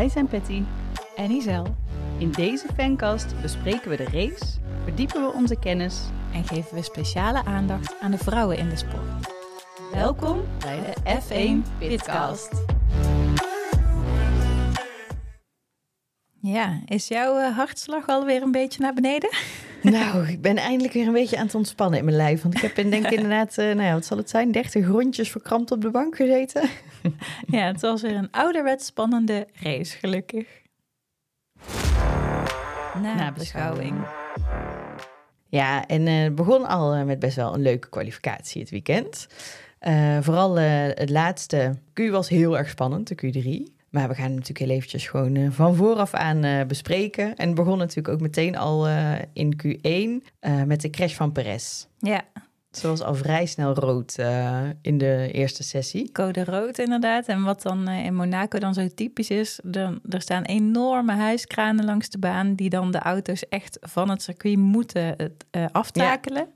Wij zijn Patty. en Isel. In deze fancast bespreken we de race, verdiepen we onze kennis. En geven we speciale aandacht aan de vrouwen in de sport. Welkom bij de F1 Pitcast. Ja, is jouw eh, hartslag alweer een beetje naar beneden? Nou, ik ben eindelijk weer een beetje aan het ontspannen in mijn lijf. Want ik heb in, denk ik inderdaad, eh, nou ja, wat zal het zijn, 30 rondjes verkrampt op de bank gezeten. Ja, het was weer een ouderwets spannende race, gelukkig. Nabeschouwing. Ja, en eh, het begon al eh, met best wel een leuke kwalificatie het weekend. Eh, vooral het laatste Q was heel erg spannend, de Q3. Maar we gaan het natuurlijk heel eventjes gewoon van vooraf aan bespreken. En begon natuurlijk ook meteen al in Q1 eh, met de crash van Perez. Ja, Zoals al vrij snel rood eh, in de eerste sessie. code rood inderdaad. En wat dan eh, in Monaco dan zo typisch is, dan, er staan enorme huiskranen langs de baan die dan de auto's echt van het circuit moeten eh, aftakelen.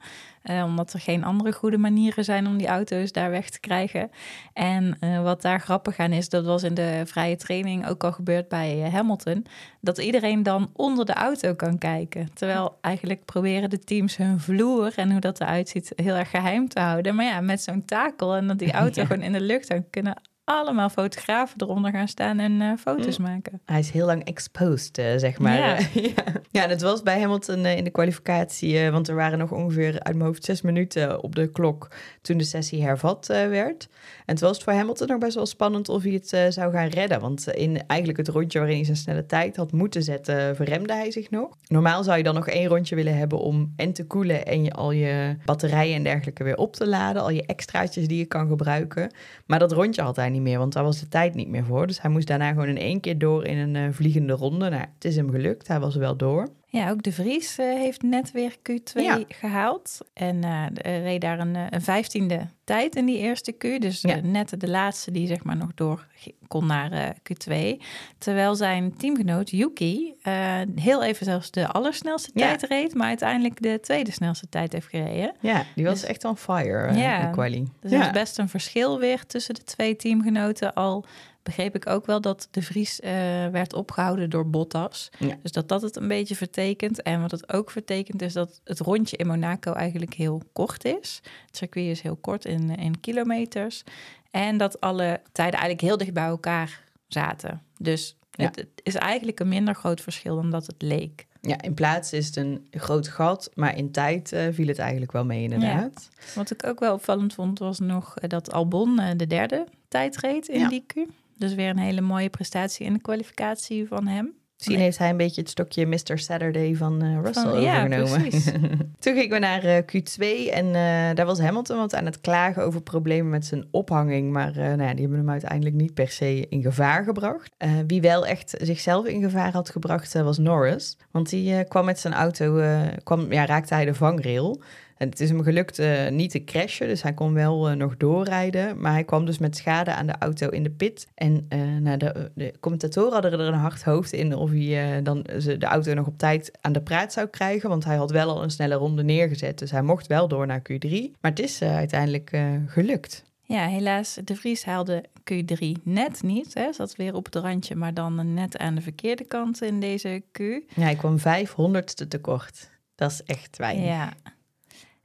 Eh, omdat er geen andere goede manieren zijn om die auto's daar weg te krijgen. En eh, wat daar grappig aan is, dat was in de vrije training ook al gebeurd bij eh, Hamilton, dat iedereen dan onder de auto kan kijken. Terwijl eigenlijk proberen de teams hun vloer en hoe dat eruit ziet heel erg geheim te houden. Maar ja, met zo'n takel en dat die auto Ja. gewoon in de lucht, dan kunnen allemaal fotografen eronder gaan staan en eh, foto's maken. Hij is heel lang exposed, eh, zeg maar. Ja. ja. ja, en het was bij Hamilton eh, in de kwalificatie, want er waren nog ongeveer uit mijn hoofd zes minuten op de klok toen de sessie hervat werd. En toen was het voor Hamilton nog best wel spannend of hij het zou gaan redden. Want in eigenlijk het rondje waarin hij zijn snelle tijd had moeten zetten, verremde hij zich nog. Normaal zou je dan nog één rondje willen hebben om en te koelen en je, al je batterijen en dergelijke weer op te laden. Al je extraatjes die je kan gebruiken. Maar dat rondje had hij niet meer, want daar was de tijd niet meer voor. Dus hij moest daarna gewoon in één keer door in een eh, vliegende ronde. Nou, het is hem gelukt. Hij was wel door. Ja, ook de Vries eh, heeft net weer Q2 Ja. gehaald. En eh, de- reed daar een, eh, een vijftiende tijd in die eerste Q. Dus eh, Ja. net de laatste die zeg maar nog door kon naar eh, Q2. Terwijl zijn teamgenoot Yuki eh, heel even zelfs de allersnelste Ja. tijd reed. Maar uiteindelijk de tweede snelste tijd heeft gereden. Ja, die was Dus- echt on fire eh, Ja. de quali. Dus er is best een verschil weer tussen de twee teamgenoten. Al begreep ik ook wel dat de Vries eh, werd opgehouden door Bottas. Ja. Dus dat dat het een beetje vertekent. En wat het ook vertekent is dat het rondje in Monaco eigenlijk heel kort is. Het circuit is heel kort in, in kilometers. En dat alle tijden eigenlijk heel dicht bij elkaar zaten. Dus Ja. het, het is eigenlijk een minder groot verschil dan dat het leek. ja, in plaats is het een groot gat, maar in tijd eh, viel het eigenlijk wel mee inderdaad. Wat ik ook wel opvallend vond, was nog eh, dat Albon eh, de derde tijd reed in Ja. die Q. Dus weer een hele mooie prestatie in de kwalificatie van hem. Misschien heeft hij een beetje het stokje Mr. Saturday van eh, Russell Van- ja, overgenomen. precies. Toen gingen we naar eh, Q2 en eh, daar was Hamilton wat aan het klagen over problemen met zijn ophanging. Maar nou ja, die hebben hem uiteindelijk niet per se in gevaar gebracht. Wie wel echt zichzelf in gevaar had gebracht was Norris. Want die kwam met zijn auto, kwam, ja, raakte hij de vangrail. En het is hem gelukt eh, niet te crashen, dus hij kon wel eh, nog doorrijden. Maar hij kwam dus met schade aan de auto in de pit. En eh, nou, de, de commentatoren hadden er een hard hoofd in of hij dan ze de auto nog op tijd aan de praat zou krijgen. Want hij had wel al een snelle ronde neergezet, dus hij mocht wel door naar Q3. Maar het is uiteindelijk gelukt. Ja, helaas, de Vries haalde Q3 net niet. Hè. Zat weer op het randje, maar dan net aan de verkeerde kant in deze Q. Ja, hij kwam 500ste tekort. Dat is echt weinig. Ja.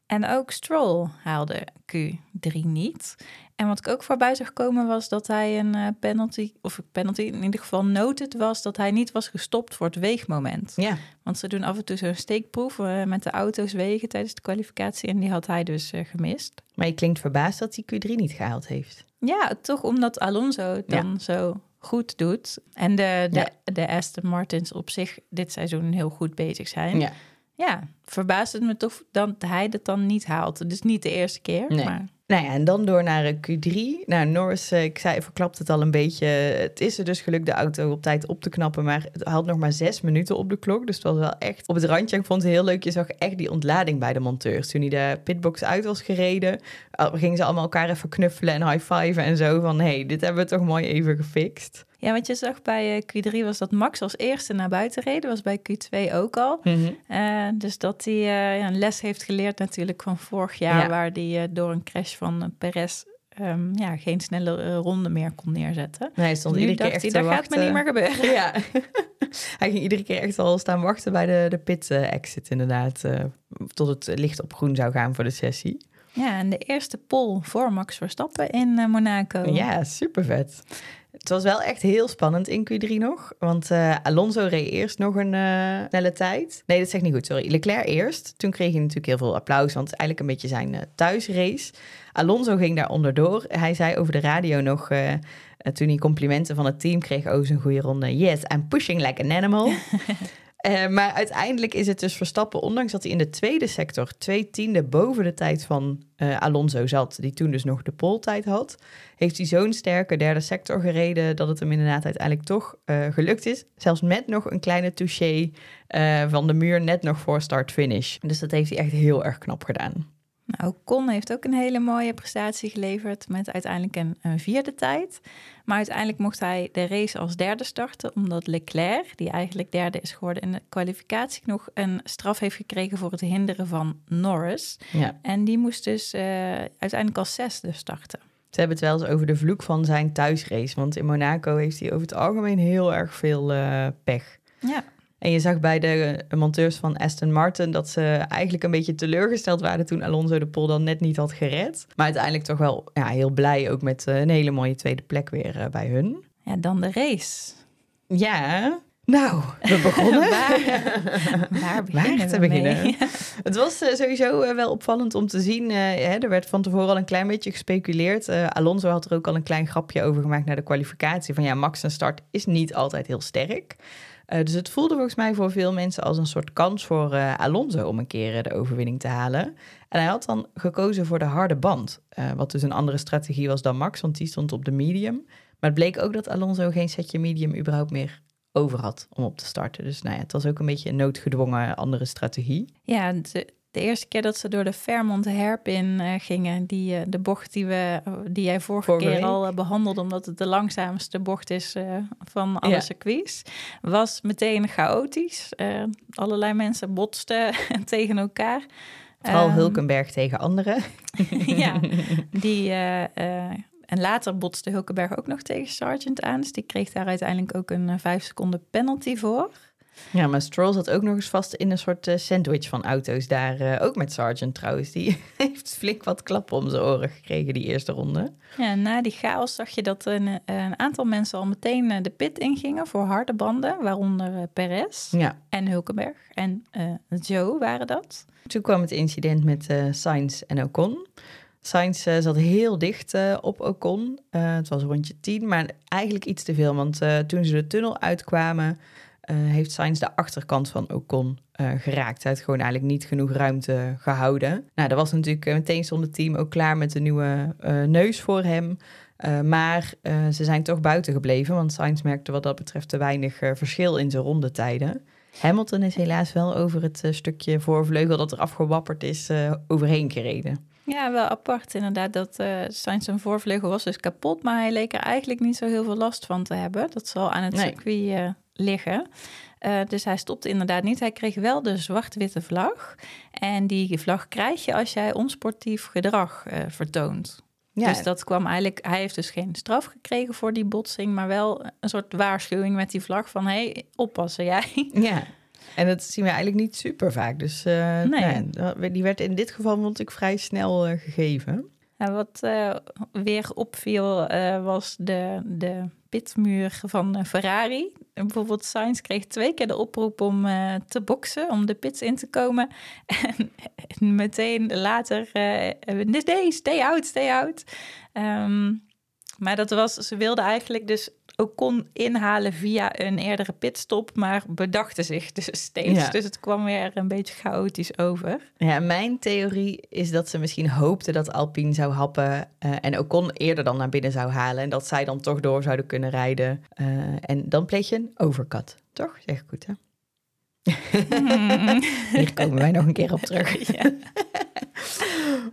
En ook Stroll haalde Q3 niet. En wat ik ook voorbij zag komen was dat hij een eh, penalty, of een penalty in ieder geval noted was, dat hij niet was gestopt voor het weegmoment. Ja, Want ze doen af en toe zo'n steekproef eh, met de auto's wegen tijdens de kwalificatie en die had hij dus eh, gemist. maar je klinkt verbaasd dat hij Q3 niet gehaald heeft. Ja, toch omdat Alonso het dan zo goed doet. En de, de, Ja. de Aston Martins op zich dit seizoen heel goed bezig zijn. Ja. Ja, verbaast het me toch dat hij het dan niet haalt. Dus niet de eerste keer, Nee. maar... Nou ja, en dan door naar eh, Q3. Nou, Norris, eh, ik zei, verklapt het al een beetje. Het is er dus gelukt de auto op tijd op te knappen, maar het had nog maar zes minuten op de klok. Dus het was wel echt op het randje. Ik vond het heel leuk, je zag echt die ontlading bij de monteurs. Toen hij de pitbox uit was gereden, gingen ze allemaal elkaar even knuffelen en high-fiven en zo. Van, hey, dit hebben we toch mooi even gefixt. Ja, wat je zag bij eh, Q3 was dat Max als eerste naar buiten reed. Dat was bij Q2 ook al. Eh, dus dat hij eh, een les heeft geleerd natuurlijk van vorig jaar... Ja. waar hij door een crash van Perez ehm, ja, geen snelle ronde meer kon neerzetten. Nee, hij stond nu iedere keer echt hij, dat gaat me niet meer gebeuren. Ja, hij ging iedere keer echt al staan wachten bij de, de pit-exit inderdaad. tot het licht op groen zou gaan voor de sessie. Ja, en de eerste pole voor Max Verstappen in Monaco. Ja, super vet. Het was wel echt heel spannend in Q3 nog. Want eh, Alonso reed eerst nog een eh, snelle tijd. Nee, dat zeg ik niet goed, sorry. Leclerc eerst. Toen kreeg hij natuurlijk heel veel applaus, want het eigenlijk een beetje zijn eh, thuisrace. Alonso ging daar onderdoor. Hij zei over de radio nog, toen hij complimenten van het team kreeg... oh, zo'n goede ronde. Yes, I'm pushing like an animal. Eh, maar uiteindelijk is het dus Verstappen, ondanks dat hij in de tweede sector twee tiende boven de tijd van eh, Alonso zat, die toen dus nog de poltijd had, heeft hij zo'n sterke derde sector gereden dat het hem inderdaad uiteindelijk toch eh, gelukt is. Zelfs met nog een kleine touché van de muur, net nog voor start-finish. Dus dat heeft hij echt heel erg knap gedaan. Nou, Con heeft ook een hele mooie prestatie geleverd met uiteindelijk een, een vierde tijd. Maar uiteindelijk mocht hij de race als derde starten, omdat Leclerc, die eigenlijk derde is geworden in de kwalificatie, nog een straf heeft gekregen voor het hinderen van Norris. Ja. En die moest dus eh, uiteindelijk als zesde starten. Ze hebben het wel eens over de vloek van zijn thuisrace. Want in Monaco heeft hij over het algemeen heel erg veel eh, pech. Ja, En je zag bij de monteurs van Aston Martin dat ze eigenlijk een beetje teleurgesteld waren toen Alonso de pole dan net niet had gered. Maar uiteindelijk toch wel ja, heel blij ook met eh, een hele mooie tweede plek weer eh, bij hun. ja dan de race. Ja, nou, we begonnen. Waar, waar beginnen Waar te beginnen? mee? Het was eh, sowieso wel opvallend om te zien. er werd van tevoren al een klein beetje gespeculeerd. Alonso had er ook al een klein grapje over gemaakt naar de kwalificatie. Van ja, Max zijn start is niet altijd heel sterk. Eh, dus het voelde volgens mij voor veel mensen als een soort kans voor eh, Alonso om een keer eh, de overwinning te halen. En hij had dan gekozen voor de harde band. wat dus een andere strategie was dan Max, want die stond op de medium. Maar het bleek ook dat Alonso geen setje medium überhaupt meer over had om op te starten. Dus nou ja, het was ook een beetje een noodgedwongen andere strategie. Ja, de eerste keer dat ze door de Fairmont Hairpin eh, gingen, die, eh, de bocht die, we, die jij vorige, Vorige keer week. al eh, behandelde, omdat het de langzaamste bocht is van alle Ja. circuits, was meteen chaotisch. Allerlei mensen botsten tegen elkaar. Vooral Ehm, Hulkenberg tegen anderen. ja, die, en later botste Hulkenberg ook nog tegen Sargent aan. Dus die kreeg daar uiteindelijk ook een eh, vijf seconden penalty voor. Ja, maar Stroll zat ook nog eens vast in een soort eh, sandwich van auto's daar. eh, ook met Sargent trouwens. Die heeft flink wat klappen om zijn oren gekregen die eerste ronde. Ja, na die chaos zag je dat een, een aantal mensen al meteen eh, de pit ingingen voor harde banden, waaronder eh, Perez Ja. en Hulkenberg en eh, Joe waren dat. Toen kwam het incident met eh Sainz en Ocon. Sainz eh, zat heel dicht eh, op Ocon. Eh, het was rondje 10, maar eigenlijk iets te veel. Want eh, toen ze de tunnel uitkwamen, eh, heeft Sainz de achterkant van Ocon eh, geraakt. Hij had gewoon eigenlijk niet genoeg ruimte gehouden. Nou, dat was natuurlijk eh, meteen stond het team ook klaar met een nieuwe eh, neus voor hem. Eh, maar eh, ze zijn toch buiten gebleven, want Sainz merkte wat dat betreft te weinig eh, verschil in zijn rondetijden. Hamilton is helaas wel over het eh, stukje voorvleugel dat er afgewapperd is eh, overheen gereden. Ja, wel apart inderdaad dat eh Sainz zijn voorvleugel was dus kapot, maar hij leek er eigenlijk niet zo heel veel last van te hebben. Dat zal aan het Nee. circuit eh, liggen. Eh, dus hij stopte inderdaad niet. Hij kreeg wel de zwart-witte vlag. En die vlag krijg je als jij onsportief gedrag eh, vertoont. Ja, Dus dat kwam eigenlijk, hij heeft dus geen straf gekregen voor die botsing, maar wel een soort waarschuwing met die vlag van hé, hey, oppassen jij. ja. En dat zien we eigenlijk niet super vaak. Dus eh, Nee. nou die werd in dit geval, vond ik, vrij snel gegeven. En wat weer opviel was de, de pitmuur van Ferrari. En bijvoorbeeld Sainz kreeg twee keer de oproep om eh, te boksen, om de pits in te komen. En meteen later, eh, nee, stay out, stay out. Ehm, maar dat was, ze wilden eigenlijk dus kon inhalen via een eerdere pitstop, maar bedachten zich dus steeds. Ja. Dus het kwam weer een beetje chaotisch over. Ja, mijn theorie is dat ze misschien hoopten dat Alpine zou happen eh, en Ocon eerder dan naar binnen zou halen. En dat zij dan toch door zouden kunnen rijden. Eh, en dan pleeg je een overcut, toch? Zeg ik goed, hè? Hier komen wij nog een keer op terug. Ja.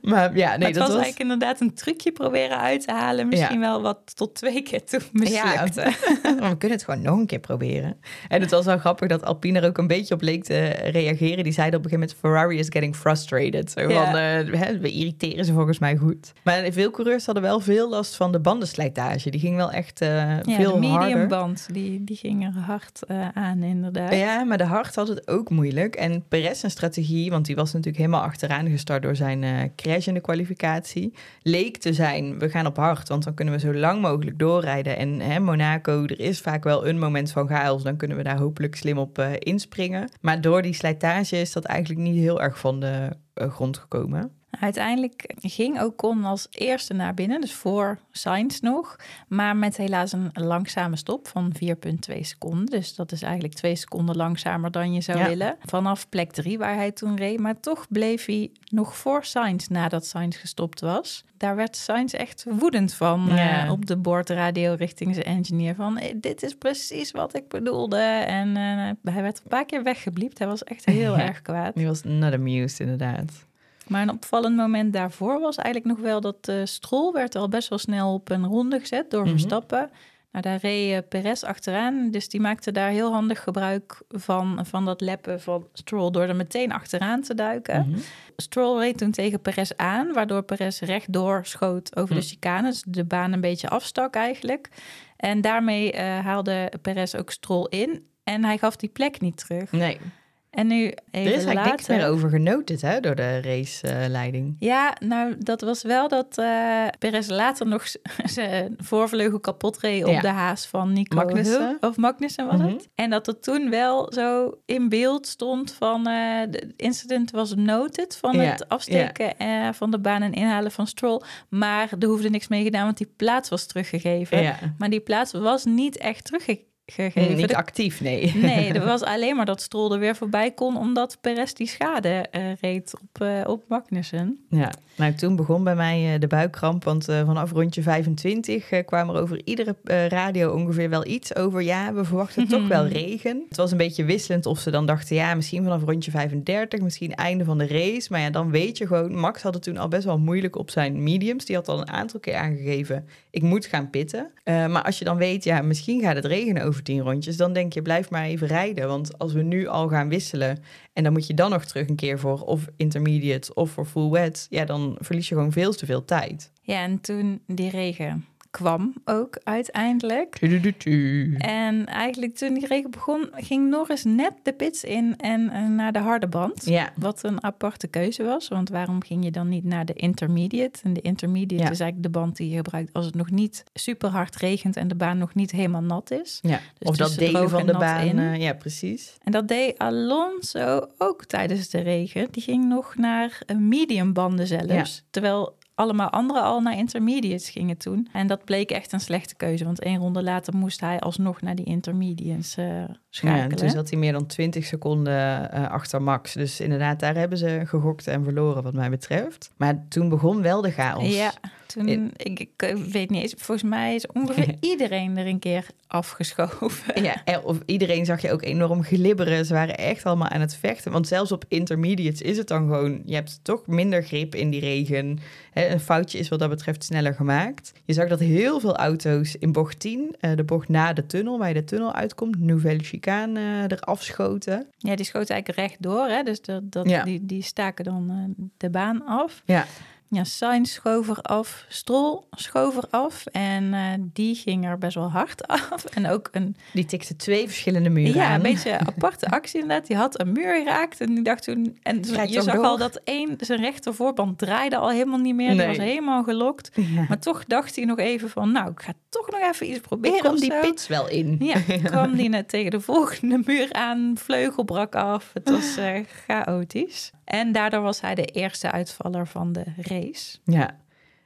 maar ja, nee, Maar het dat was, was... eigenlijk inderdaad een trucje proberen uit te halen. Misschien wel wat tot twee keer toe mislukte. Ja, we kunnen het gewoon nog een keer proberen. En het was wel grappig dat Alpine er ook een beetje op leek te reageren. Die zeiden op een gegeven moment, Ferrari is getting frustrated. Zo van, eh, we irriteren ze volgens mij goed. Maar veel coureurs hadden wel veel last van de bandenslijtage. Die ging wel echt Ja, veel de medium harder. band, die, die ging er hard eh, aan inderdaad. Ja, maar de hard had het ook moeilijk. En Perez zijn strategie, want die was natuurlijk helemaal achteraan gestart door zijn eh, crash in de kwalificatie, leek te zijn, we gaan op hard, want dan kunnen we zo lang mogelijk doorrijden. En hè, Monaco, er is vaak wel een moment van chaos, dan kunnen we daar hopelijk slim op eh, inspringen. Maar door die slijtage is dat eigenlijk niet heel erg van de eh, grond gekomen. Uiteindelijk ging Ocon als eerste naar binnen, dus voor Sainz nog. Maar met helaas een langzame stop van 4,2 seconden. Dus dat is eigenlijk twee seconden langzamer dan je zou Ja. willen. Vanaf plek 3 waar hij toen reed. Maar toch bleef hij nog voor Sainz nadat Sainz gestopt was. Daar werd Sainz echt woedend van Ja. eh, op de boordradio richting zijn engineer. Van eh, dit is precies wat ik bedoelde. En eh, hij werd een paar keer weggebliept. Hij was echt heel Ja. erg kwaad. Die was not amused, inderdaad. Maar een opvallend moment daarvoor was eigenlijk nog wel dat de Strol werd al best wel snel op een ronde gezet door Mhm. Verstappen. Nou, daar reed eh, Perez achteraan, dus die maakte daar heel handig gebruik van, van dat leppen van Stroll door er meteen achteraan te duiken. Mhm. Stroll reed toen tegen Perez aan, waardoor Perez rechtdoor schoot over de Hm. chicane, dus de baan een beetje afstak eigenlijk. En daarmee eh, haalde Perez ook Stroll in en hij gaf die plek niet terug. Nee, En nu er is eigenlijk niks meer over genoten hè, door de raceleiding. Ja, nou, dat was wel dat eh Perez later nog zijn voorvleugel kapot reed op Ja. de haas van Nico Magnussen. Of Magnussen was Mhm. het. En dat er toen wel zo in beeld stond van... eh de incident was noted van Ja, het afsteken eh, van de baan en inhalen van Stroll. Maar er hoefde niks mee gedaan, want die plaats was teruggegeven. Maar die plaats was niet echt teruggegeven. Niet De- actief, nee. Nee, er was alleen maar dat Stroll er weer voorbij kon... omdat Perez die schade eh, reed op, eh, op Magnussen. Ja, nou toen begon bij mij eh, de buikkramp, want eh, vanaf rondje 25 eh, kwam er over iedere radio ongeveer wel iets over, ja, we verwachten toch wel regen. Het was een beetje wisselend of ze dan dachten, ja, misschien vanaf rondje 35, misschien einde van de race. Maar ja, dan weet je gewoon, Max had het toen al best wel moeilijk op zijn mediums. Die had al een aantal keer aangegeven, ik moet gaan pitten. Maar als je dan weet, ja, misschien gaat het regenen over 10 rondjes, dan denk je, blijf maar even rijden. Want als we nu al gaan wisselen en dan moet je dan nog terug een keer voor of intermediate of voor full wet. Ja, dan verlies je gewoon veel te veel tijd. Ja, en toen die regen kwam ook uiteindelijk. En eigenlijk toen die regen begon, ging Norris net de pits in en eh, naar de harde band. Ja, Wat een aparte keuze was, want waarom ging je dan niet naar de intermediate? En de intermediate Ja. is eigenlijk de band die je gebruikt als het nog niet super hard regent en de baan nog niet helemaal nat is. ja. Dus of dat delen droog van de baan. in. ja, precies. En dat deed Alonso ook tijdens de regen. Die ging nog naar eh, medium banden zelfs. Terwijl allemaal anderen al naar intermediates gingen toen. En dat bleek echt een slechte keuze. Want één ronde later moest hij alsnog naar die intermediates Ja, schakelen. en toen zat hij meer dan 20 seconden eh, achter Max. Dus inderdaad, daar hebben ze gegokt en verloren wat mij betreft. Maar toen begon wel de chaos. Ja, ik, ik eh, weet niet eens, volgens mij is ongeveer iedereen er een keer afgeschoven. Ja, en of iedereen zag je ook enorm glibberen. Ze waren echt allemaal aan het vechten. Want zelfs op intermediates is het dan gewoon... Je hebt toch minder grip in die regen. Een foutje is wat dat betreft sneller gemaakt. Je zag dat heel veel auto's in bocht 10... eh, de bocht na de tunnel, waar je de tunnel uitkomt... Nouvelle Chicane eh, eraf schoten. Ja, die schoot eigenlijk rechtdoor. Hè? Dus dat, dat, Ja. die, die staken dan eh, de baan af. Ja, Ja, Sainz schoof er af, Stroll schoof er af en eh, die ging er best wel hard af. En ook een, die tikte twee verschillende muren ja, aan. een beetje een aparte actie inderdaad. Die had een muur geraakt en die dacht toen... En Krijg je zag door? al dat één, zijn rechtervoorband draaide al helemaal niet meer. Die Nee. was helemaal gelokt. Ja. Maar toch dacht hij nog even van, nou, ik ga toch nog even iets Ik proberen kom of die pits wel in. Ja, kwam die net tegen de volgende muur aan, vleugel brak af. Het was eh, chaotisch. En daardoor was hij de eerste uitvaller van de race. Ja.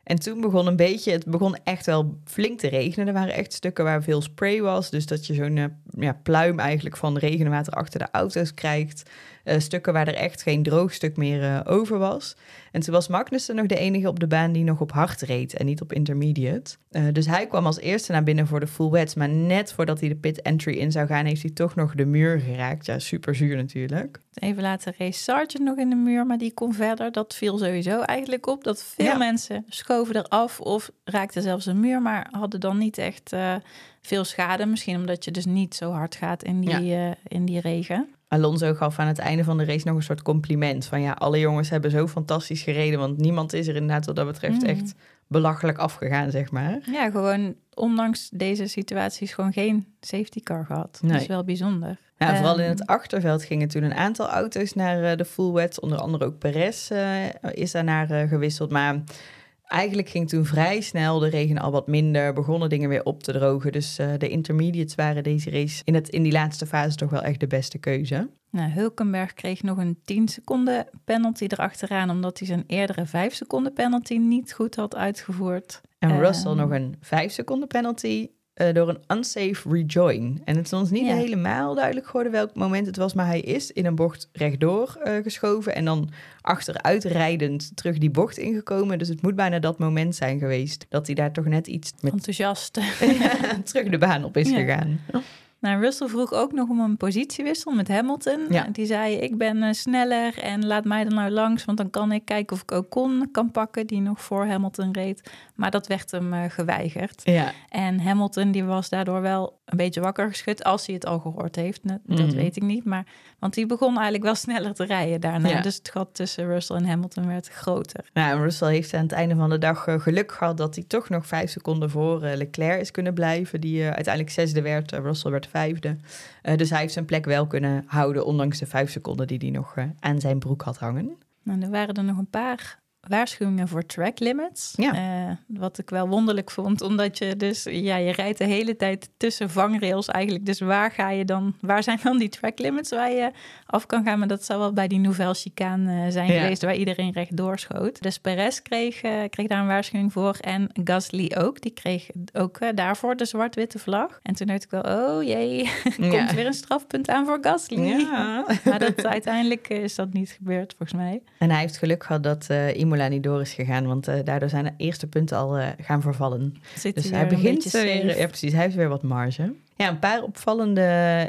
En toen begon een beetje, het begon echt wel flink te regenen. Er waren echt stukken waar veel spray was. Dus dat je zo'n eh, ja, pluim eigenlijk van regenwater achter de auto's krijgt. Eh, stukken waar er echt geen droog stuk meer eh, over was. En toen was Magnussen nog de enige op de baan die nog op hard reed en niet op intermediate. Eh, dus hij kwam als eerste naar binnen voor de full wets. Maar net voordat hij de pit entry in zou gaan, heeft hij toch nog de muur geraakt. Ja, super zuur natuurlijk. Even later race Sargent nog in de muur, maar die kon verder. Dat viel sowieso eigenlijk op. Dat veel Ja. mensen schoven eraf of raakten zelfs een muur, maar hadden dan niet echt veel schade. Misschien omdat je dus niet zo hard gaat in die, in die regen. Alonso gaf aan het einde van de race nog een soort compliment. Van ja, alle jongens hebben zo fantastisch gereden. Want niemand is er inderdaad wat dat betreft Mm. echt belachelijk afgegaan, zeg maar. Ja, gewoon ondanks deze situaties gewoon geen safety car gehad. Dat is wel bijzonder. Ja, vooral in Ehm, het achterveld gingen toen een aantal auto's naar eh, de full wets. Onder andere ook Perez eh, is daarnaar eh, gewisseld. Maar eigenlijk ging toen vrij snel de regen al wat minder. Begonnen dingen weer op te drogen. Dus eh, de intermediates waren deze race in, het, in die laatste fase toch wel echt de beste keuze. Nou, Hulkenberg kreeg nog een 10 seconden penalty erachteraan, omdat hij zijn eerdere 5 seconden penalty niet goed had uitgevoerd. En Ehm. Russell nog een 5 seconden penalty eh, door een unsafe rejoin. En het is ons niet Ja. helemaal duidelijk geworden welk moment het was, maar hij is in een bocht rechtdoor eh, geschoven en dan achteruit rijdend terug die bocht ingekomen. Dus het moet bijna dat moment zijn geweest dat hij daar toch net iets met Enthousiast. terug de baan op is Ja. gegaan. Nou, Russell vroeg ook nog om een positiewissel met Hamilton. Ja. Die zei, ik ben eh, sneller en laat mij er nou langs, want dan kan ik kijken of ik ook kon kan pakken, die nog voor Hamilton reed. Maar dat werd hem eh, geweigerd. Ja, En Hamilton die was daardoor wel een beetje wakker geschud, als hij het al gehoord heeft. Dat Mhm. weet ik niet, maar want hij begon eigenlijk wel sneller te rijden daarna. Ja. Dus het gat tussen Russell en Hamilton werd groter. nou, en Russell heeft aan het einde van de dag eh, geluk gehad dat hij toch nog vijf seconden voor eh, Leclerc is kunnen blijven. Die eh, uiteindelijk zesde werd, Russell werd vijfde. Dus hij heeft zijn plek wel kunnen houden, ondanks de vijf seconden die hij nog aan zijn broek had hangen. Nou, er waren er nog een paar waarschuwingen voor track limits. Ja. Eh, wat ik wel wonderlijk vond, omdat je dus, ja, je rijdt de hele tijd tussen vangrails eigenlijk. Dus waar ga je dan, waar zijn dan die track limits waar je af kan gaan? Maar dat zou wel bij die Nouvelle Chicane eh, zijn Ja. geweest, waar iedereen recht doorschoot. Dus Perez kreeg, eh, kreeg daar een waarschuwing voor en Gasly ook. Die kreeg ook daarvoor de zwart-witte vlag. En toen dacht ik wel, oh jee, komt weer een strafpunt aan voor Gasly. Ja. Maar dat, uiteindelijk is dat niet gebeurd, volgens mij. En hij heeft geluk gehad dat eh Imola niet door is gegaan, want eh, daardoor zijn de eerste punten al eh, gaan vervallen. Zit Dus hij begint weer, safe. ja precies, hij heeft weer wat marge. Ja, een paar opvallende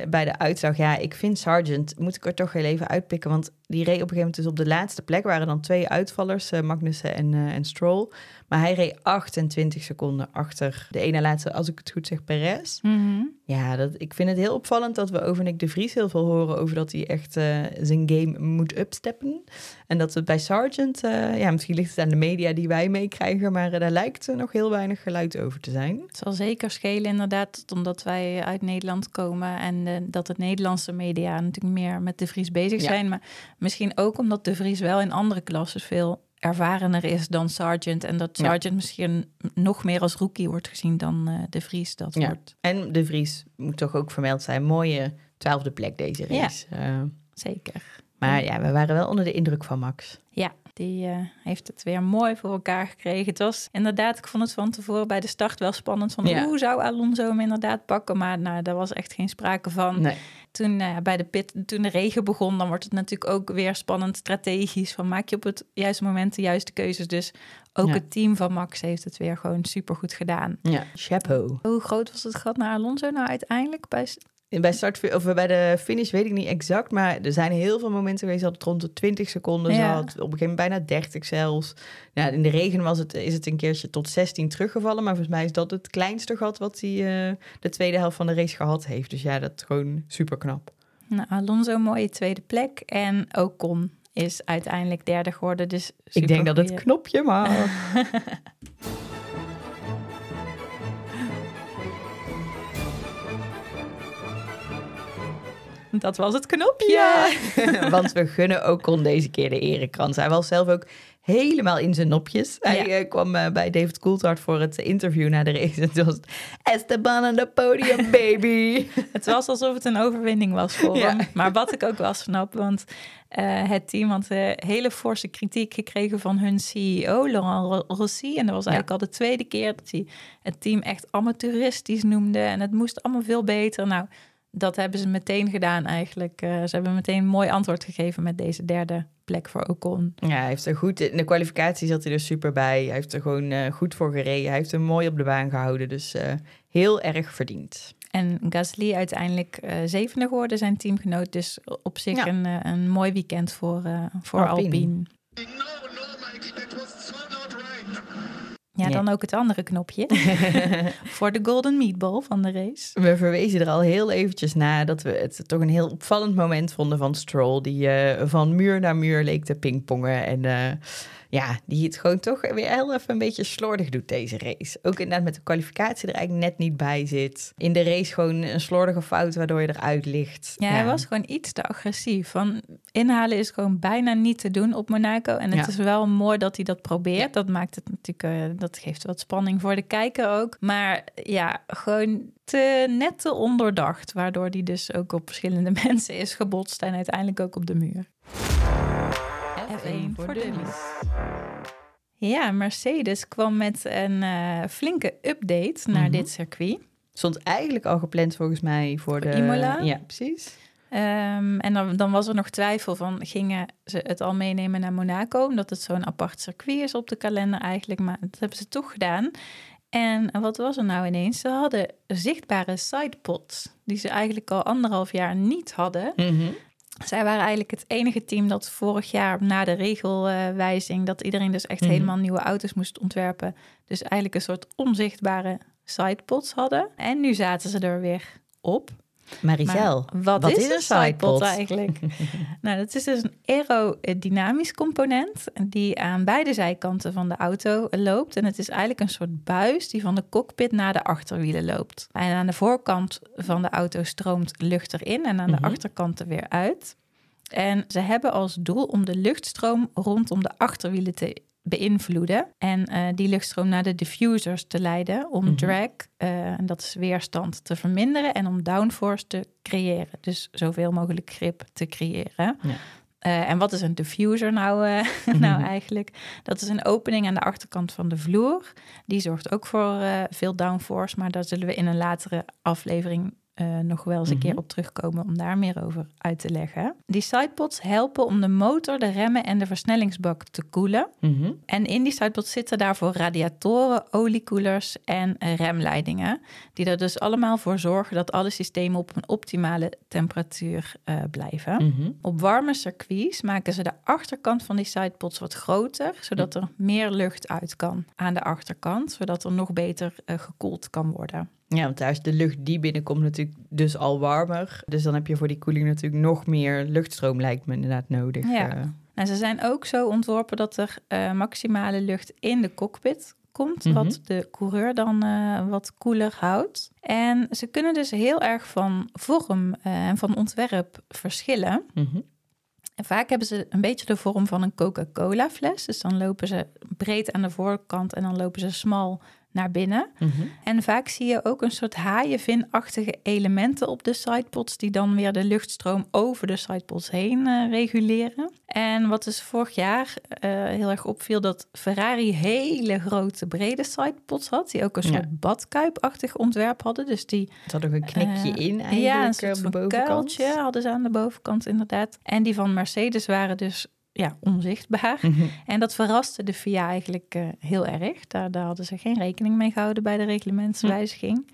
bij de uitslag. Ja, ik vind Sargent, moet ik er toch heel even uitpikken, want die reed op een gegeven moment dus op de laatste plek. Waren dan twee uitvallers, eh, Magnussen en, eh, en Stroll. Maar hij reed 28 seconden achter de ene laatste, als ik het goed zeg, Perez. Mhm. Ja, dat, ik vind het heel opvallend dat we over Nick de Vries heel veel horen over dat hij echt eh, zijn game moet upsteppen. En dat het bij Sargent, eh, ja, misschien ligt het aan de media die wij meekrijgen, maar eh, daar lijkt nog heel weinig geluid over te zijn. Het zal zeker schelen inderdaad, omdat wij uit Nederland komen en dat het Nederlandse media natuurlijk meer met de Vries bezig Ja. zijn. Maar misschien ook omdat de Vries wel in andere klassen veel ervarener is dan Sargent. En dat Ja. Sargent misschien nog meer als rookie wordt gezien dan eh, de Vries dat Ja. wordt. En de Vries moet toch ook vermeld zijn. Mooie twaalfde plek deze Ja. race. Eh, Zeker. maar ja, we waren wel onder de indruk van Max. Ja, die eh, heeft het weer mooi voor elkaar gekregen. Het was inderdaad, ik vond het van tevoren bij de start wel spannend. Van Ja. hoe zou Alonso hem inderdaad pakken? Maar nou, daar was echt geen sprake van. Nee. Toen, eh, bij de pit, toen de regen begon, dan wordt het natuurlijk ook weer spannend strategisch. Van maak je op het juiste moment de juiste keuzes. Dus ook Ja. het team van Max heeft het weer gewoon supergoed gedaan. Ja, chapeau. Hoe groot was het gat naar Alonso nou uiteindelijk? Bij, Bij, start, of bij de finish weet ik niet exact, maar er zijn heel veel momenten geweest dat het rond de 20 seconden Ja. zat. Op een gegeven moment bijna 30 zelfs. Ja, in de regen was het, is het een keertje tot 16 teruggevallen, maar volgens mij is dat het kleinste gat wat hij eh, de tweede helft van de race gehad heeft. Dus ja, dat is gewoon super knap. nou, Alonso, mooie tweede plek. En Ocon is uiteindelijk derde geworden. Dus Ik denk dat het knopje mag. Dat was het knopje. Ja, want we gunnen Ocon deze keer de erekrans. Hij was zelf ook helemaal in zijn nopjes. Hij Ja. eh, kwam eh, bij David Coulthard voor het interview na de race. En toen was het Esteban aan de podium, baby. Het was alsof het een overwinning was voor Ja. hem. Maar wat ik ook wel snap, want eh, het team had hele forse kritiek gekregen van hun CEO, Laurent Ro- Rossi. En dat was eigenlijk al de tweede keer dat hij het team echt amateuristisch noemde. En het moest allemaal veel beter. Nou, dat hebben ze meteen gedaan eigenlijk. Uh, ze hebben meteen een mooi antwoord gegeven met deze derde plek voor Ocon. Ja, hij heeft er goed in de kwalificatie zat hij er super bij. Hij heeft er gewoon uh, goed voor gereden. Hij heeft hem mooi op de baan gehouden. Dus uh, heel erg verdiend. En Gasly uiteindelijk uh, zevende geworden, zijn teamgenoot. Dus op zich ja. een, een mooi weekend voor, voor Alpine. Alpine. Ja, dan ook het andere knopje. voor de Golden Meatball van de race. We verwezen er al heel eventjes na dat we het toch een heel opvallend moment vonden van Stroll. Die uh, van muur naar muur leek te pingpongen. En uh, ja, die het gewoon toch weer heel even een beetje slordig doet deze race. Ook inderdaad met de kwalificatie er eigenlijk net niet bij zit. In de race gewoon een slordige fout waardoor je eruit ligt. Ja, hij was gewoon iets te agressief. Van inhalen is gewoon bijna niet te doen op Monaco. En het is wel mooi dat hij dat probeert. Dat maakt het natuurlijk, uh, dat geeft wat spanning voor de kijker ook. Maar ja, gewoon te net te ondoordacht. Waardoor hij dus ook op verschillende mensen is gebotst en uiteindelijk ook op de muur. F1 voor dummies. Ja, Mercedes kwam met een uh, flinke update naar mm dit circuit. Stond eigenlijk al gepland volgens mij voor, de... Imola. Ja, precies. Um, en dan, dan, was er nog twijfel van, gingen ze het al meenemen naar Monaco? Omdat het zo'n apart circuit is op de kalender eigenlijk. Maar dat hebben ze toch gedaan. En wat was er nou ineens? Ze hadden zichtbare sidepods, die ze eigenlijk al anderhalf jaar niet hadden. Mm zij waren eigenlijk het enige team dat vorig jaar na de regelwijzing, dat iedereen dus echt mhm. helemaal nieuwe auto's moest ontwerpen. Dus eigenlijk een soort onzichtbare sidepods hadden. En nu zaten ze er weer op. Maricel, wat, wat, is, een sidepod eigenlijk? nou, dat is dus een aerodynamisch component die aan beide zijkanten van de auto loopt. En het is eigenlijk een soort buis die van de cockpit naar de achterwielen loopt. En aan de voorkant van de auto stroomt lucht erin en aan de mhm. achterkant er weer uit. En ze hebben als doel om de luchtstroom rondom de achterwielen te beïnvloeden. En uh, die luchtstroom naar de diffusers te leiden om mhm. drag, uh, en dat is weerstand, te verminderen en om downforce te creëren. Dus zoveel mogelijk grip te creëren. Ja. Uh, en wat is een diffuser nou, nou mhm. eigenlijk? Dat is een opening aan de achterkant van de vloer. Die zorgt ook voor veel downforce, maar daar zullen we in een latere aflevering uh, nog wel eens een keer mhm. op terugkomen om daar meer over uit te leggen. Die sidepods helpen om de motor, de remmen en de versnellingsbak te koelen. Mhm. En in die sidepods zitten daarvoor radiatoren, oliekoelers en remleidingen, die er dus allemaal voor zorgen dat alle systemen op een optimale temperatuur uh, blijven. Mhm. Op warme circuits maken ze de achterkant van die sidepods wat groter, zodat er meer lucht uit kan aan de achterkant, zodat er nog beter uh, gekoeld kan worden. Ja, want daar is de lucht die binnenkomt natuurlijk dus al warmer. Dus dan heb je voor die koeling natuurlijk nog meer luchtstroom, lijkt me inderdaad nodig. Ja. En eh. nou, ze zijn ook zo ontworpen dat er uh, maximale lucht in de cockpit komt, wat mhm. de coureur dan uh, wat koeler houdt. En ze kunnen dus heel erg van vorm en van ontwerp verschillen. Mhm. En vaak hebben ze een beetje de vorm van een Coca-Cola fles. Dus dan lopen ze breed aan de voorkant en dan lopen ze smal naar binnen. Mhm. En vaak zie je ook een soort haaienvinachtige elementen op de sidepods... die dan weer de luchtstroom over de sidepods heen uh, reguleren. En wat dus vorig jaar uh, heel erg opviel... dat Ferrari hele grote brede sidepods had... die ook een soort ja. badkuipachtig ontwerp hadden. Dus die... Het had ook een knikje uh, in eigenlijk ja, een soort op de bovenkant. hadden ze aan de bovenkant inderdaad. En die van Mercedes waren dus ja, onzichtbaar. Mhm. En dat verraste de VIA eigenlijk uh, heel erg. Daar, daar, hadden ze geen rekening mee gehouden bij de reglementswijziging.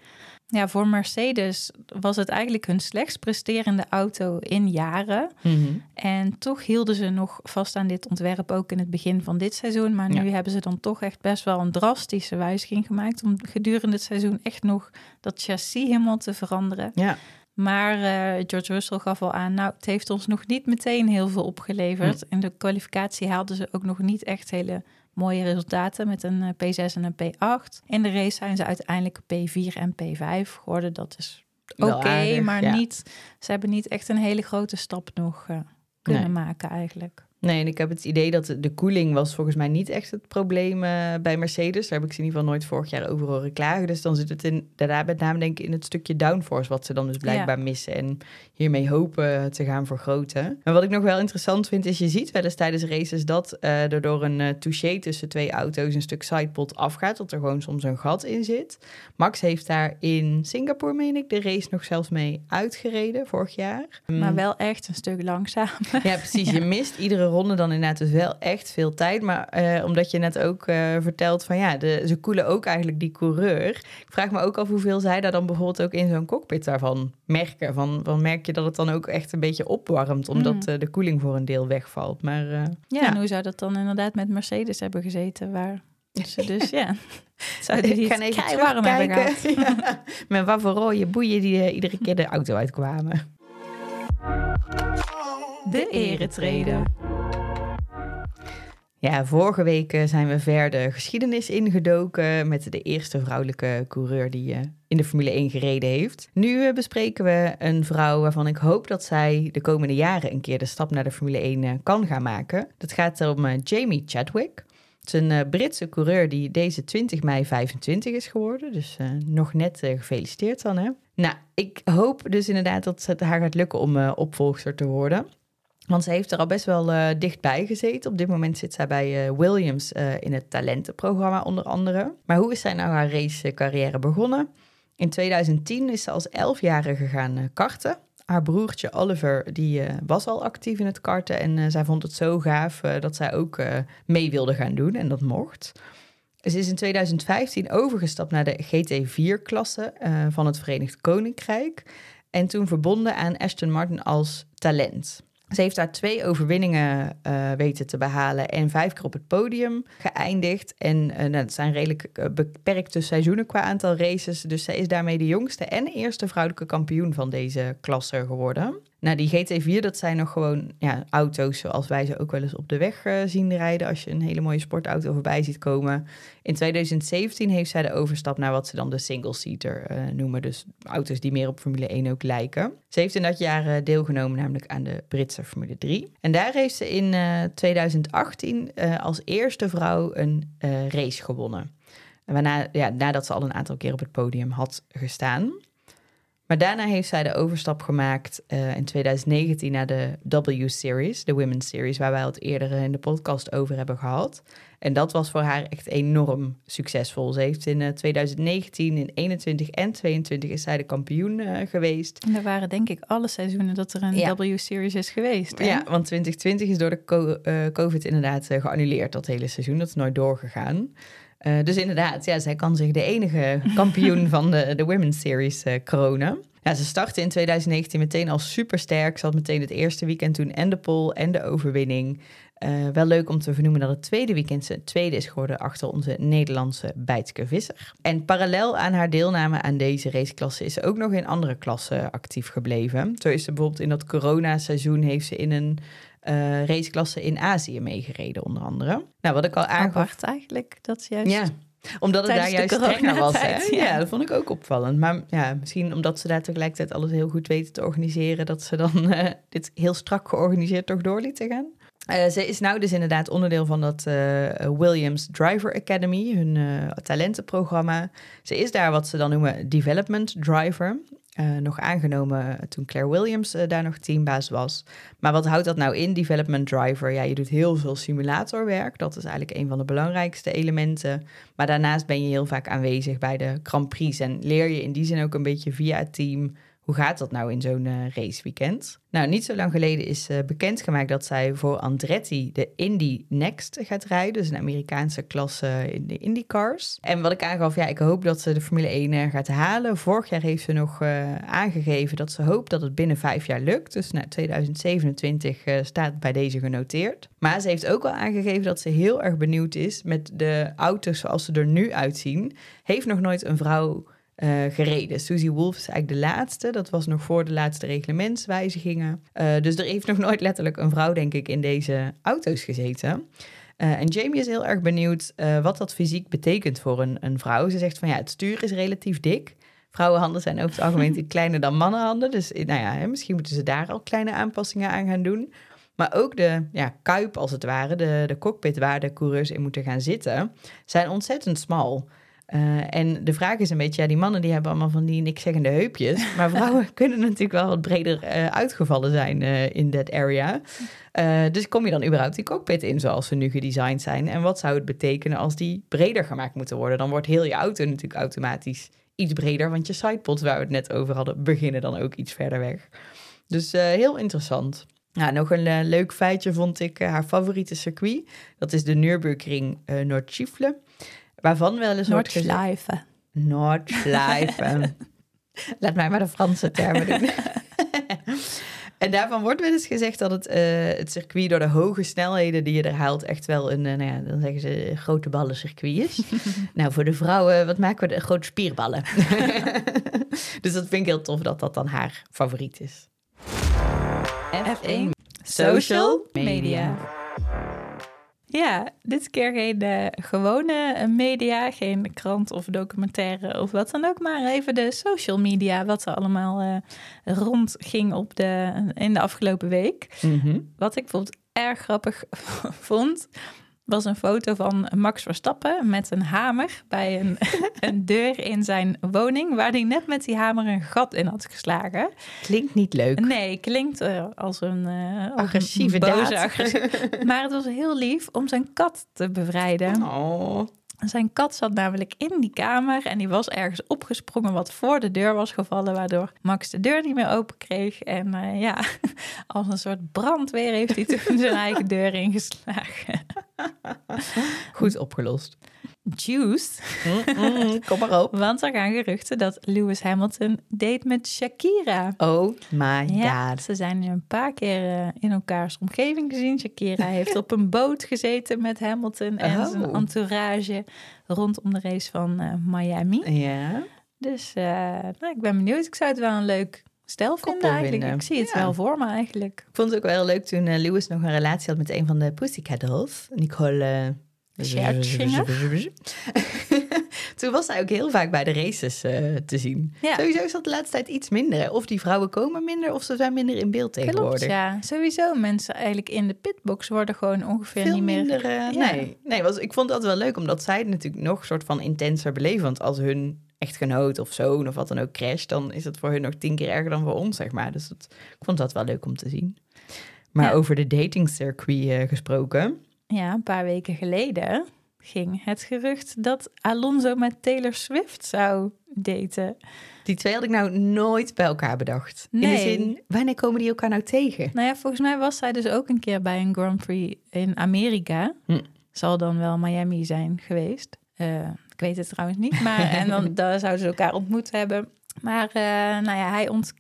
Ja, voor Mercedes was het eigenlijk hun slechtst presterende auto in jaren. Mhm. En toch hielden ze nog vast aan dit ontwerp ook in het begin van dit seizoen. Maar nu hebben ze dan toch echt best wel een drastische wijziging gemaakt om gedurende het seizoen echt nog dat chassis helemaal te veranderen. Ja. Maar uh, George Russell gaf al aan, nou, het heeft ons nog niet meteen heel veel opgeleverd. In de kwalificatie haalden ze ook nog niet echt hele mooie resultaten met een eh, P6 en een P8. In de race zijn ze uiteindelijk P4 en P5 geworden. Dat is oké, maar niet, ze hebben niet echt een hele grote stap nog uh, kunnen maken eigenlijk. Nee, en ik heb het idee dat de koeling was volgens mij niet echt het probleem uh, bij Mercedes. Daar heb ik ze in ieder geval nooit vorig jaar over horen klagen. Dus dan zit het in, daar met name denk ik in het stukje downforce wat ze dan dus blijkbaar missen. En hiermee hopen te gaan vergroten. Maar wat ik nog wel interessant vind is, je ziet wel eens tijdens races dat uh, er door een uh, touché tussen twee auto's een stuk sidepot afgaat. Dat er gewoon soms een gat in zit. Max heeft daar in Singapore, meen ik, de race nog zelfs mee uitgereden vorig jaar. Maar wel echt een stuk langzamer. Ja, precies. Je mist iedere ronde dan inderdaad dus wel echt veel tijd. Maar eh, omdat je net ook uh, vertelt van ja, de, ze koelen ook eigenlijk die coureur. Ik vraag me ook af hoeveel zij daar dan bijvoorbeeld ook in zo'n cockpit daarvan merken. Van, van merk je dat het dan ook echt een beetje opwarmt, omdat mm. uh, de koeling voor een deel wegvalt. Maar, ja, ja, en hoe zou dat dan inderdaad met Mercedes hebben gezeten, waar ze dus ja... Zouden die gaan even warm hebben gehad. ja. Met wat voor rode boeien die iedere keer de auto uitkwamen. De eretreden. Ja, vorige week eh, zijn we verder geschiedenis ingedoken met de eerste vrouwelijke coureur die uh, in de Formule 1 gereden heeft. Nu uh, bespreken we een vrouw waarvan ik hoop dat zij de komende jaren een keer de stap naar de Formule 1 kan gaan maken. Dat gaat om Jamie Chadwick. Het is een Britse coureur die deze 20 mei 25 is geworden. Dus nog net gefeliciteerd dan hè. Nou, ik hoop dus inderdaad dat het haar gaat lukken om opvolgster te worden. Want ze heeft er al best wel uh, dichtbij gezeten. Op dit moment zit zij bij uh, Williams uh, in het talentenprogramma onder andere. Maar hoe is zij nou haar racecarrière begonnen? In 2010 is ze als elfjarige gaan karten. Haar broertje Oliver die, was al actief in het karten en zij vond het zo gaaf dat zij ook mee wilde gaan doen en dat mocht. Ze is in 2015 overgestapt naar de GT4-klasse van het Verenigd Koninkrijk en toen verbonden aan Aston Martin als talent. Ze heeft daar twee overwinningen uh, weten te behalen en vijf keer op het podium geëindigd. En uh, nou, dat zijn redelijk uh, beperkte seizoenen qua aantal races. Dus zij is daarmee de jongste en eerste vrouwelijke kampioen van deze klasse geworden. Nou, die GT4, dat zijn nog gewoon ja, auto's zoals wij ze ook wel eens op de weg uh, zien rijden. Als je een hele mooie sportauto voorbij ziet komen. In 2017 heeft zij de overstap naar wat ze dan de single-seater uh, noemen. Dus auto's die meer op Formule 1 ook lijken. Ze heeft in dat jaar uh, deelgenomen namelijk aan de Britse Formule 3. En daar heeft ze in 2018 als eerste vrouw een race gewonnen. Waarna, ja, nadat ze al een aantal keer op het podium had gestaan. Maar daarna heeft zij de overstap gemaakt uh, in 2019 naar de W-Series, de Women's Series, waar wij het eerder in de podcast over hebben gehad. En dat was voor haar echt enorm succesvol. Ze heeft in uh, 2019, in 21 en 22 is zij de kampioen uh, geweest. En er waren denk ik alle seizoenen dat er een ja. W-Series is geweest. Hè? Ja, want 2020 is door de co COVID inderdaad geannuleerd, dat hele seizoen. Dat is nooit doorgegaan. Uh, dus inderdaad, ja, zij kan zich de enige kampioen van de, de Women's Series uh, kronen. Ja, ze startte in 2019 meteen al supersterk. Ze had meteen het eerste weekend toen en de pole en de overwinning. Uh, wel leuk om te vernoemen dat het tweede weekend ze tweede is geworden achter onze Nederlandse Bijtske Visser. En parallel aan haar deelname aan deze raceklasse is ze ook nog in andere klassen actief gebleven. Zo is ze bijvoorbeeld in dat corona-seizoen heeft ze in een uh, raceklasse in Azië meegereden, onder andere. Nou, wat ik al aangaf... eigenlijk, dat is juist... Ja, omdat het daar juist strenger was. Hè? Ja. ja. dat vond ik ook opvallend. Maar ja, misschien omdat ze daar tegelijkertijd alles heel goed weten te organiseren... dat ze dan uh, dit heel strak georganiseerd toch door lieten gaan. Uh, ze is nou dus inderdaad onderdeel van dat uh, Williams Driver Academy, hun talentenprogramma. Ze is daar wat ze dan noemen development driver. Uh, nog aangenomen toen Claire Williams uh, daar nog teambaas was. Maar wat houdt dat nou in, development driver? Ja, je doet heel veel simulatorwerk. Dat is eigenlijk een van de belangrijkste elementen. Maar daarnaast ben je heel vaak aanwezig bij de Grand Prix. En leer je in die zin ook een beetje via het team hoe gaat dat nou in zo'n uh, raceweekend? Nou, niet zo lang geleden is uh, bekendgemaakt dat zij voor Andretti de Indy Next gaat rijden. Dus een Amerikaanse klasse in de IndyCars. En wat ik aangaf, ja, ik hoop dat ze de Formule 1 uh, gaat halen. Vorig jaar heeft ze nog aangegeven dat ze hoopt dat het binnen vijf jaar lukt. Dus nou, 2027 staat bij deze genoteerd. Maar ze heeft ook al aangegeven dat ze heel erg benieuwd is met de auto's zoals ze er nu uitzien. Heeft nog nooit een vrouw uh, gereden. Susie Wolf is eigenlijk de laatste. Dat was nog voor de laatste reglementswijzigingen. Uh, dus er heeft nog nooit letterlijk een vrouw, denk ik, in deze auto's gezeten. Uh, en Jamie is heel erg benieuwd wat dat fysiek betekent voor een, een vrouw. Ze zegt van ja, het stuur is relatief dik. Vrouwenhanden zijn over het algemeen kleiner dan mannenhanden. Dus nou ja, misschien moeten ze daar al kleine aanpassingen aan gaan doen. Maar ook de ja, kuip, als het ware, de, de cockpit waar de coureurs in moeten gaan zitten, zijn ontzettend smal. Uh, en de vraag is een beetje, ja, die mannen die hebben allemaal van die nikszeggende heupjes. Maar vrouwen kunnen natuurlijk wel wat breder uh, uitgevallen zijn uh, in that area. dus kom je dan überhaupt die cockpit in zoals ze nu gedesigned zijn? En wat zou het betekenen als die breder gemaakt moeten worden? Dan wordt heel je auto natuurlijk automatisch iets breder, want je sidepods waar we het net over hadden, beginnen dan ook iets verder weg. Dus heel interessant. Nou, nog een leuk feitje vond ik haar favoriete circuit. Dat is de Nürburgring Noordschifle. Waarvan wel eens wordt gezegd... Noordschleifen. Laat mij maar de Franse termen doen. en daarvan wordt wel eens gezegd dat het, uh, het circuit door de hoge snelheden die je er haalt echt wel een, uh, nou ja, dan zeggen ze grote ballen circuit is. nou, voor de vrouwen, wat maken we? De grote spierballen. dus dat vind ik heel tof dat dat dan haar favoriet is. F1 Social Media. Ja, dit keer geen uh, gewone media, geen krant of documentaire of wat dan ook, maar even de social media, wat er allemaal uh, rondging op de, in de afgelopen week. Mhm. Wat ik bijvoorbeeld erg grappig vond, was een foto van Max Verstappen met een hamer bij een, een deur in zijn woning, waar hij net met die hamer een gat in had geslagen. Klinkt niet leuk. Nee, klinkt uh, als een uh, agressieve boze agressie. Maar het was heel lief om zijn kat te bevrijden. Oh. Zijn kat zat namelijk in die kamer en die was ergens opgesprongen wat voor de deur was gevallen, waardoor Max de deur niet meer open kreeg. En uh, ja, als een soort brandweer heeft hij toen zijn eigen deur ingeslagen. Goed opgelost. Juice. Mm, mm, kom maar op. Want er gaan geruchten dat Lewis Hamilton date met Shakira. Oh my ja, god. Ze zijn nu een paar keer uh, in elkaars omgeving gezien. Shakira heeft op een boot gezeten met Hamilton en Oh. zijn entourage rondom de race van uh, Miami. Ja. Dus uh, nou, ik ben benieuwd. Ik zou het wel een leuk stel vinden Koppel eigenlijk. vinden. Ik zie het Ja. wel voor me eigenlijk. Ik vond het ook wel heel leuk toen eh, Lewis nog een relatie had met een van de Pussycat Dolls. Nicole... Toen was hij ook heel vaak bij de races eh, te zien. Ja. Sowieso is dat de laatste tijd iets minder. hè. Of die vrouwen komen minder, of ze zijn minder in beeld tegenwoordig. Klopt, ja. Sowieso mensen eigenlijk in de pitbox worden gewoon ongeveer Veel niet meer... minder. eh, Ja. Nee, nee was, ik vond dat wel leuk, omdat zij het natuurlijk nog soort van intenser beleven. Want als hun echtgenoot of zoon of wat dan ook crasht, dan is het voor hun nog tien keer erger dan voor ons, zeg maar. Dus dat, ik vond dat wel leuk om te zien. Maar Ja. over de datingcircuit eh, gesproken. Ja, een paar weken geleden ging het gerucht dat Alonso met Taylor Swift zou daten. Die twee had ik nou nooit bij elkaar bedacht. In de Nee. zin, wanneer komen die elkaar nou tegen? Nou ja, volgens mij was zij dus ook een keer bij een Grand Prix in Amerika. Hm. Zal dan wel Miami zijn geweest. Eh, ik weet het trouwens niet, maar en dan daar zouden ze elkaar ontmoet hebben. Maar eh, nou ja, hij, ont,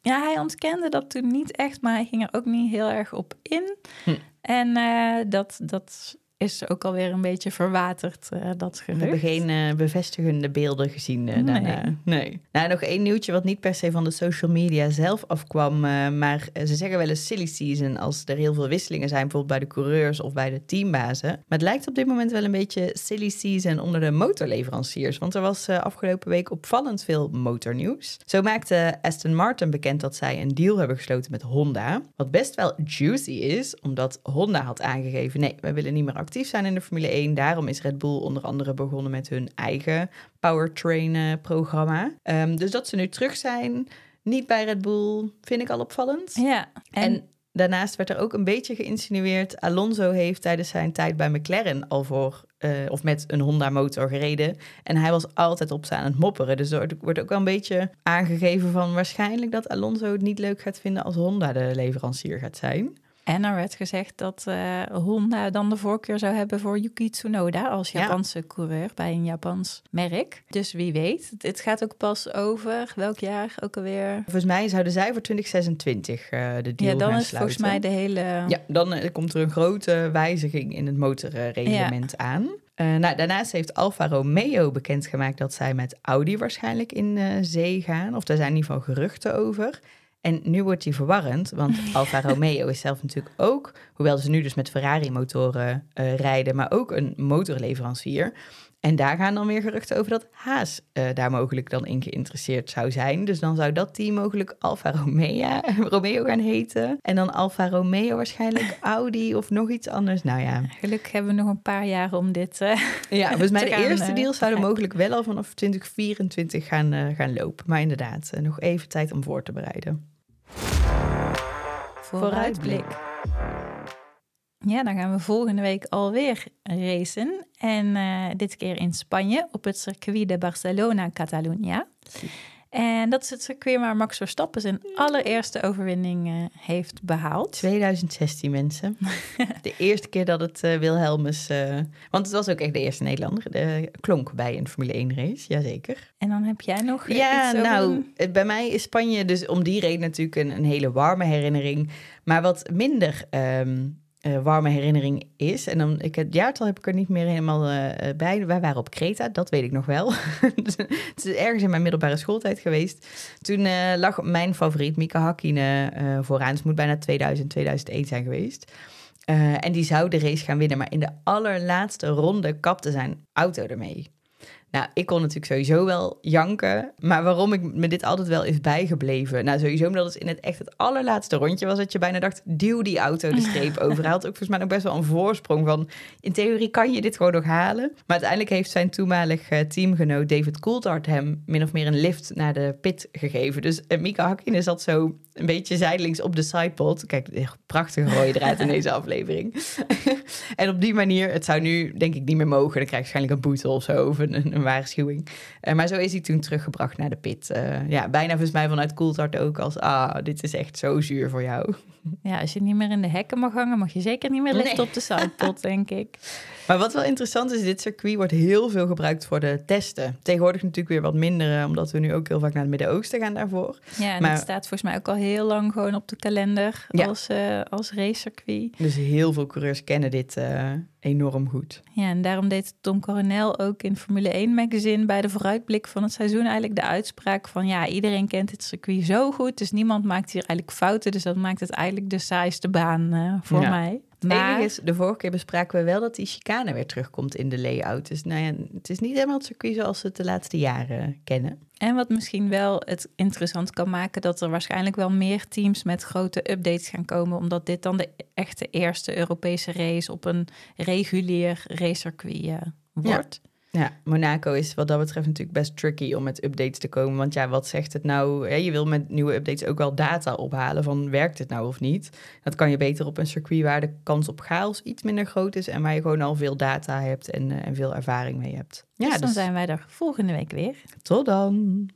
ja, hij ontkende dat toen niet echt, maar hij ging er ook niet heel erg op in. Hm. En eh, dat, dat is ook alweer een beetje verwaterd, eh, dat We gerucht. hebben geen eh, bevestigende beelden gezien eh, Nee. daarna. Nee. Nou, nog één nieuwtje wat niet per se van de social media zelf afkwam. maar ze zeggen wel eens silly season als er heel veel wisselingen zijn, bijvoorbeeld bij de coureurs of bij de teambazen. Maar het lijkt op dit moment wel een beetje silly season onder de motorleveranciers. Want er was afgelopen week opvallend veel motornieuws. Zo maakte Aston Martin bekend dat zij een deal hebben gesloten met Honda. Wat best wel juicy is, omdat Honda had aangegeven: nee, we willen niet meer actief zijn in de Formule 1. Daarom is Red Bull onder andere begonnen met hun eigen powertrain-programma. Ehm, dus dat ze nu terug zijn, niet bij Red Bull, vind ik al opvallend. Ja, en, En daarnaast werd er ook een beetje geïnsinueerd... Alonso heeft tijdens zijn tijd bij McLaren al voor... eh, of met een Honda-motor gereden. En hij was altijd op ze aan het mopperen. Dus er wordt ook wel een beetje aangegeven van... waarschijnlijk dat Alonso het niet leuk gaat vinden... als Honda de leverancier gaat zijn. En er werd gezegd dat eh, Honda dan de voorkeur zou hebben voor Yuki Tsunoda als Ja. Japanse coureur bij een Japans merk. Dus wie weet, dit gaat ook pas over welk jaar ook alweer. Volgens mij zouden zij voor 2026 eh, de deal Ja, dan is volgens mij de hele. Ja, dan eh, komt er een grote wijziging in het motorreglement aan. Eh, nou, daarnaast heeft Alfa Romeo bekendgemaakt dat zij met Audi waarschijnlijk in eh, zee gaan. Of daar zijn in ieder geval geruchten over. En nu wordt die verwarrend, want Alfa Romeo is zelf natuurlijk ook, hoewel ze nu dus met Ferrari-motoren eh, rijden, maar ook een motorleverancier. En daar gaan dan weer geruchten over dat Haas uh, daar mogelijk dan in geïnteresseerd zou zijn. Dus dan zou dat team mogelijk Alfa Romeo, Romeo gaan heten. En dan Alfa Romeo waarschijnlijk Audi of nog iets anders. Nou ja. Gelukkig hebben we nog een paar jaar om dit uh, Ja, volgens mij de eerste deals zouden mogelijk wel al vanaf 2024 gaan, uh, gaan lopen. Maar inderdaad, nog even tijd om voor te bereiden. Vooruitblik. Ja, dan gaan we volgende week alweer racen. En uh, dit keer in Spanje op het circuit de Barcelona-Catalunya. En dat is het circuit waar Max Verstappen zijn allereerste overwinning uh, heeft behaald. 2016 mensen. de eerste keer dat het uh, Wilhelmus... want het was ook echt de eerste Nederlander. De, klonk bij een Formule 1 race, jazeker. En dan heb jij nog Ja, iets nou, bij mij is Spanje dus om die reden natuurlijk een, een hele warme herinnering. Maar wat minder... Um, uh, warme herinnering is. En dan, ik, het jaartal heb ik er niet meer helemaal uh, bij. Wij waren op Kreta, dat weet ik nog wel. het is ergens in mijn middelbare schooltijd geweest. Toen lag mijn favoriet, Mika Hakkinen, vooraan. Het moet bijna 2000, 2001 zijn geweest. en die zou de race gaan winnen. Maar in de allerlaatste ronde kapte zijn auto ermee. Nou, ik kon natuurlijk sowieso wel janken. Maar waarom ik me dit altijd wel is bijgebleven. Nou, sowieso omdat het in het echt het allerlaatste rondje was. Dat je bijna dacht, duw die auto de streep over. Hij had ook volgens mij nog best wel een voorsprong van... in theorie kan je dit gewoon nog halen. Maar uiteindelijk heeft zijn toenmalig uh, teamgenoot David Coulthard... hem min of meer een lift naar de pit gegeven. Dus uh, Mika Hakkinen zat zo een beetje zijdelings op de sidepod. Kijk, prachtige rode draad in deze aflevering. en op die manier, het zou nu denk ik niet meer mogen. Dan krijg je waarschijnlijk een boete of zo, of een, een waarschuwing. Uh, maar zo is hij toen teruggebracht naar de pit. Uh, ja, bijna volgens mij vanuit Coulthard ook als... ah, dit is echt zo zuur voor jou. Ja, als je niet meer in de hekken mag hangen... mag je zeker niet meer licht nee. op de sidepod, denk ik. Maar wat wel interessant is, dit circuit wordt heel veel gebruikt voor de testen. Tegenwoordig natuurlijk weer wat minder, omdat we nu ook heel vaak naar het Midden-Oosten gaan daarvoor. Ja, en maar, het staat volgens mij ook al heel lang gewoon op de kalender ja. als, uh, als racecircuit. Dus heel veel coureurs kennen dit uh, enorm goed. Ja, en daarom deed Tom Coronel ook in Formule 1 magazine bij de vooruitblik van het seizoen eigenlijk de uitspraak van ja, iedereen kent dit circuit zo goed, dus niemand maakt hier eigenlijk fouten. Dus dat maakt het eigenlijk de saaiste baan uh, voor ja. mij. Maar... is, de vorige keer bespraken we wel dat die chicane weer terugkomt in de layout. Dus nou ja, het is niet helemaal het circuit zoals we het de laatste jaren kennen. En wat misschien wel het interessant kan maken, dat er waarschijnlijk wel meer teams met grote updates gaan komen, omdat dit dan de echte eerste Europese race op een regulier racecircuit uh, wordt. Ja. Ja, Monaco is wat dat betreft natuurlijk best tricky om met updates te komen. Want ja, wat zegt het nou? Je wil met nieuwe updates ook wel data ophalen van werkt het nou of niet. Dat kan je beter op een circuit waar de kans op chaos iets minder groot is en waar je gewoon al veel data hebt en, uh, en veel ervaring mee hebt. Ja, dus dan dus... zijn wij er volgende week weer. Tot dan!